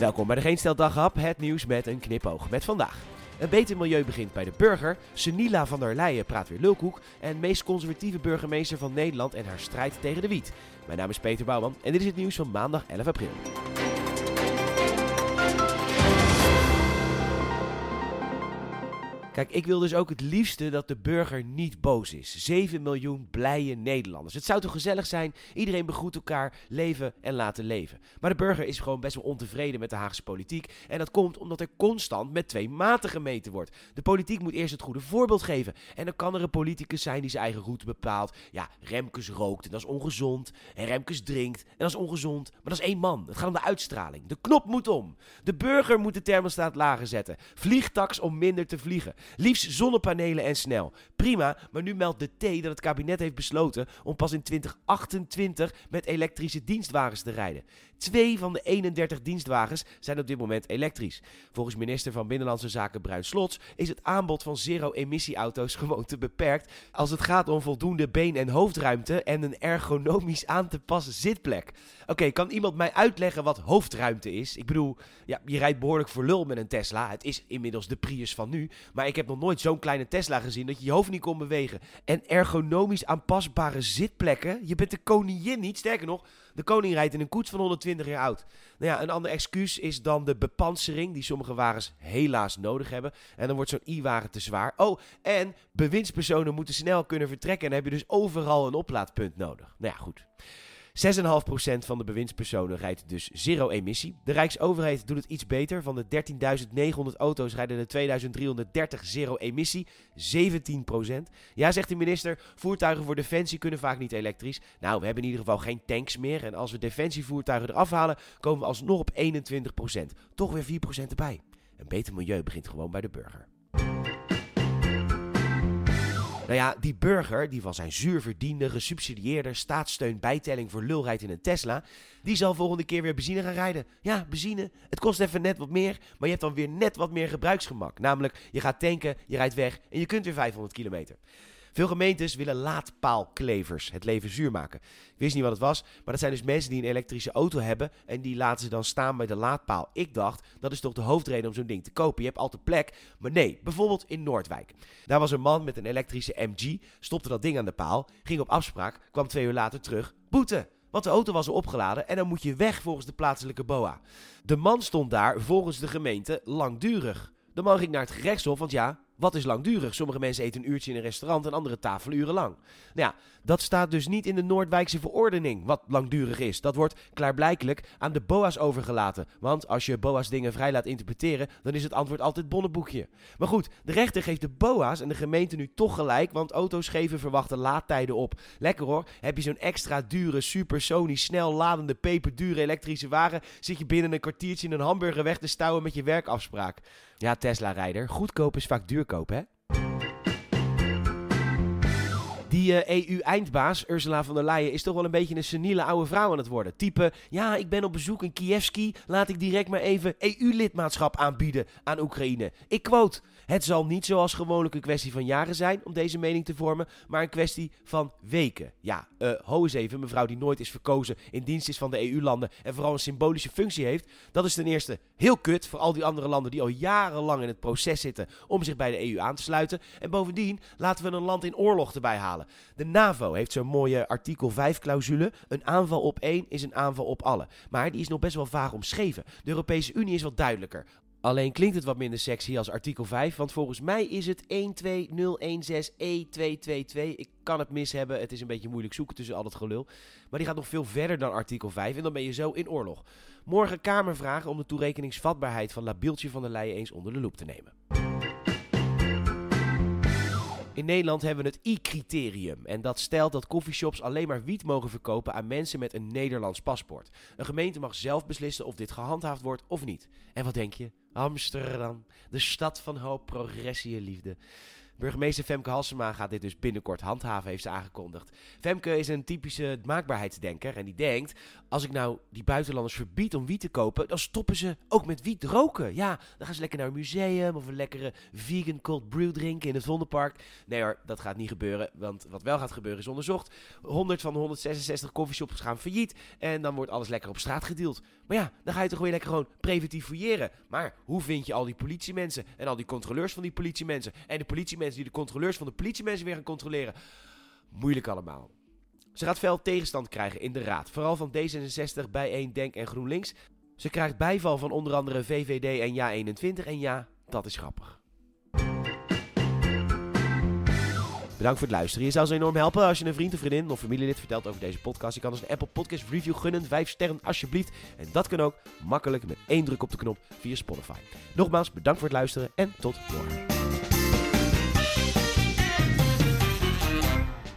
Welkom bij de Geen Stel het nieuws met een knipoog. Met vandaag. Een beter milieu begint bij de burger. Senila van der Leyen praat weer lulkoek. En meest conservatieve burgemeester van Nederland en haar strijd tegen de wiet. Mijn naam is Peter Bouwman en dit is het nieuws van maandag 11 april. Kijk, ik wil dus ook het liefste dat de burger niet boos is. 7 miljoen blije Nederlanders. Het zou toch gezellig zijn? Iedereen begroet elkaar, leven en laten leven. Maar de burger is gewoon best wel ontevreden met de Haagse politiek. En dat komt omdat er constant met twee maten gemeten wordt. De politiek moet eerst het goede voorbeeld geven. En dan kan er een politicus zijn die zijn eigen route bepaalt. Ja, Remkes rookt en dat is ongezond. En Remkes drinkt en dat is ongezond. Maar dat is één man. Het gaat om de uitstraling. De knop moet om. De burger moet de thermostaat lager zetten. Vliegtax om minder te vliegen. Liefst zonnepanelen en snel. Prima, maar nu meldt de T dat het kabinet heeft besloten om pas in 2028 met elektrische dienstwagens te rijden. Twee van de 31 dienstwagens zijn op dit moment elektrisch. Volgens minister van Binnenlandse Zaken Bruin Slots is het aanbod van zero-emissieauto's gewoon te beperkt als het gaat om voldoende been- en hoofdruimte en een ergonomisch aan te passen zitplek. Oké, kan iemand mij uitleggen wat hoofdruimte is? Ik bedoel, ja, je rijdt behoorlijk voor lul met een Tesla. Het is inmiddels de Prius van nu, maar ik heb nog nooit zo'n kleine Tesla gezien dat je je hoofd niet kon bewegen. En ergonomisch aanpasbare zitplekken? Je bent de koningin niet, sterker nog, de koning rijdt in een koets van 120 jaar oud. Nou ja, een ander excuus is dan de bepansering die sommige wagens helaas nodig hebben. En dan wordt zo'n i-wagen te zwaar. Oh, en bewindspersonen moeten snel kunnen vertrekken en dan heb je dus overal een oplaadpunt nodig. Nou ja, goed. 6,5% van de bewindspersonen rijdt dus zero emissie. De Rijksoverheid doet het iets beter. Van de 13.900 auto's rijden de 2330 zero emissie. 17%. Ja, zegt de minister, voertuigen voor defensie kunnen vaak niet elektrisch. Nou, we hebben in ieder geval geen tanks meer. En als we defensievoertuigen eraf halen, komen we alsnog op 21%. Toch weer 4% erbij. Een beter milieu begint gewoon bij de burger. Nou ja, die burger, die van zijn zuur verdiende, gesubsidieerde staatssteun bijtelling voor lul rijdt in een Tesla, die zal volgende keer weer benzine gaan rijden. Ja, benzine. Het kost even net wat meer, maar je hebt dan weer net wat meer gebruiksgemak. Namelijk, je gaat tanken, je rijdt weg en je kunt weer 500 kilometer. Veel gemeentes willen laadpaalklevers het leven zuur maken. Ik wist niet wat het was, maar dat zijn dus mensen die een elektrische auto hebben en die laten ze dan staan bij de laadpaal. Ik dacht, dat is toch de hoofdreden om zo'n ding te kopen. Je hebt altijd plek. Maar nee, bijvoorbeeld in Noordwijk. Daar was een man met een elektrische MG, stopte dat ding aan de paal, ging op afspraak, kwam twee uur later terug. Boete! Want de auto was al opgeladen en dan moet je weg volgens de plaatselijke BOA. De man stond daar volgens de gemeente langdurig. De man ging naar het gerechtshof, want ja, wat is langdurig? Sommige mensen eten een uurtje in een restaurant en andere tafelen urenlang. Nou ja, dat staat dus niet in de Noordwijkse verordening wat langdurig is. Dat wordt klaarblijkelijk aan de BOA's overgelaten. Want als je BOA's dingen vrij laat interpreteren, dan is het antwoord altijd bonnenboekje. Maar goed, de rechter geeft de BOA's en de gemeente nu toch gelijk, want auto's geven verwachte laadtijden op. Lekker hoor, heb je zo'n extra dure, supersonisch, snel ladende, peperdure elektrische wagen, zit je binnen een kwartiertje in een hamburger weg te stouwen met je werkafspraak. Ja, Tesla-rijder, goedkoop is vaak duurkoop, hè? Die EU-eindbaas, Ursula von der Leyen, is toch wel een beetje een seniele oude vrouw aan het worden. Type, ja, ik ben op bezoek in Kievski, laat ik direct maar even EU-lidmaatschap aanbieden aan Oekraïne. Ik quote, het zal niet zoals gewoonlijk een kwestie van jaren zijn om deze mening te vormen, maar een kwestie van weken. Ja, uh, ho eens even, mevrouw die nooit is verkozen in dienst is van de EU-landen en vooral een symbolische functie heeft. Dat is ten eerste heel kut voor al die andere landen die al jarenlang in het proces zitten om zich bij de EU aan te sluiten. En bovendien laten we een land in oorlog erbij halen. De NAVO heeft zo'n mooie artikel 5-clausule. Een aanval op één is een aanval op alle. Maar die is nog best wel vaag omschreven. De Europese Unie is wat duidelijker. Alleen klinkt het wat minder sexy als artikel 5, want volgens mij is het 12016E222. Ik kan het mis hebben, het is een beetje moeilijk zoeken tussen al dat gelul. Maar die gaat nog veel verder dan artikel 5 en dan ben je zo in oorlog. Morgen Kamervragen om de toerekeningsvatbaarheid van Labieltje van der Leyen eens onder de loep te nemen. In Nederland hebben we het I-criterium. En dat stelt dat coffeeshops alleen maar wiet mogen verkopen aan mensen met een Nederlands paspoort. Een gemeente mag zelf beslissen of dit gehandhaafd wordt of niet. En wat denk je? Amsterdam, de stad van hoop, progressie en liefde. Burgemeester Femke Halsema gaat dit dus binnenkort handhaven, heeft ze aangekondigd. Femke is een typische maakbaarheidsdenker en die denkt... als ik nou die buitenlanders verbied om wiet te kopen... dan stoppen ze ook met wiet roken. Ja, dan gaan ze lekker naar een museum of een lekkere vegan cold brew drinken in het Vondelpark. Nee hoor, dat gaat niet gebeuren, want wat wel gaat gebeuren is onderzocht. 100 van de 166 coffeeshops gaan failliet en dan wordt alles lekker op straat gedeeld. Maar ja, dan ga je toch weer lekker gewoon preventief fouilleren. Maar hoe vind je al die politiemensen en al die controleurs van die politiemensen en de politiemensen die de controleurs van de politiemensen weer gaan controleren? Moeilijk allemaal. Ze gaat veel tegenstand krijgen in de raad, vooral van D66, Bijeen, Denk en GroenLinks. Ze krijgt bijval van onder andere VVD en Ja21 en ja, dat is grappig. Bedankt voor het luisteren. Je zou ze enorm helpen als je een vriend, of vriendin of familielid vertelt over deze podcast. Je kan dus een Apple Podcast Review gunnen, 5 sterren alsjeblieft. En dat kan ook makkelijk met één druk op de knop via Spotify. Nogmaals, bedankt voor het luisteren en tot morgen.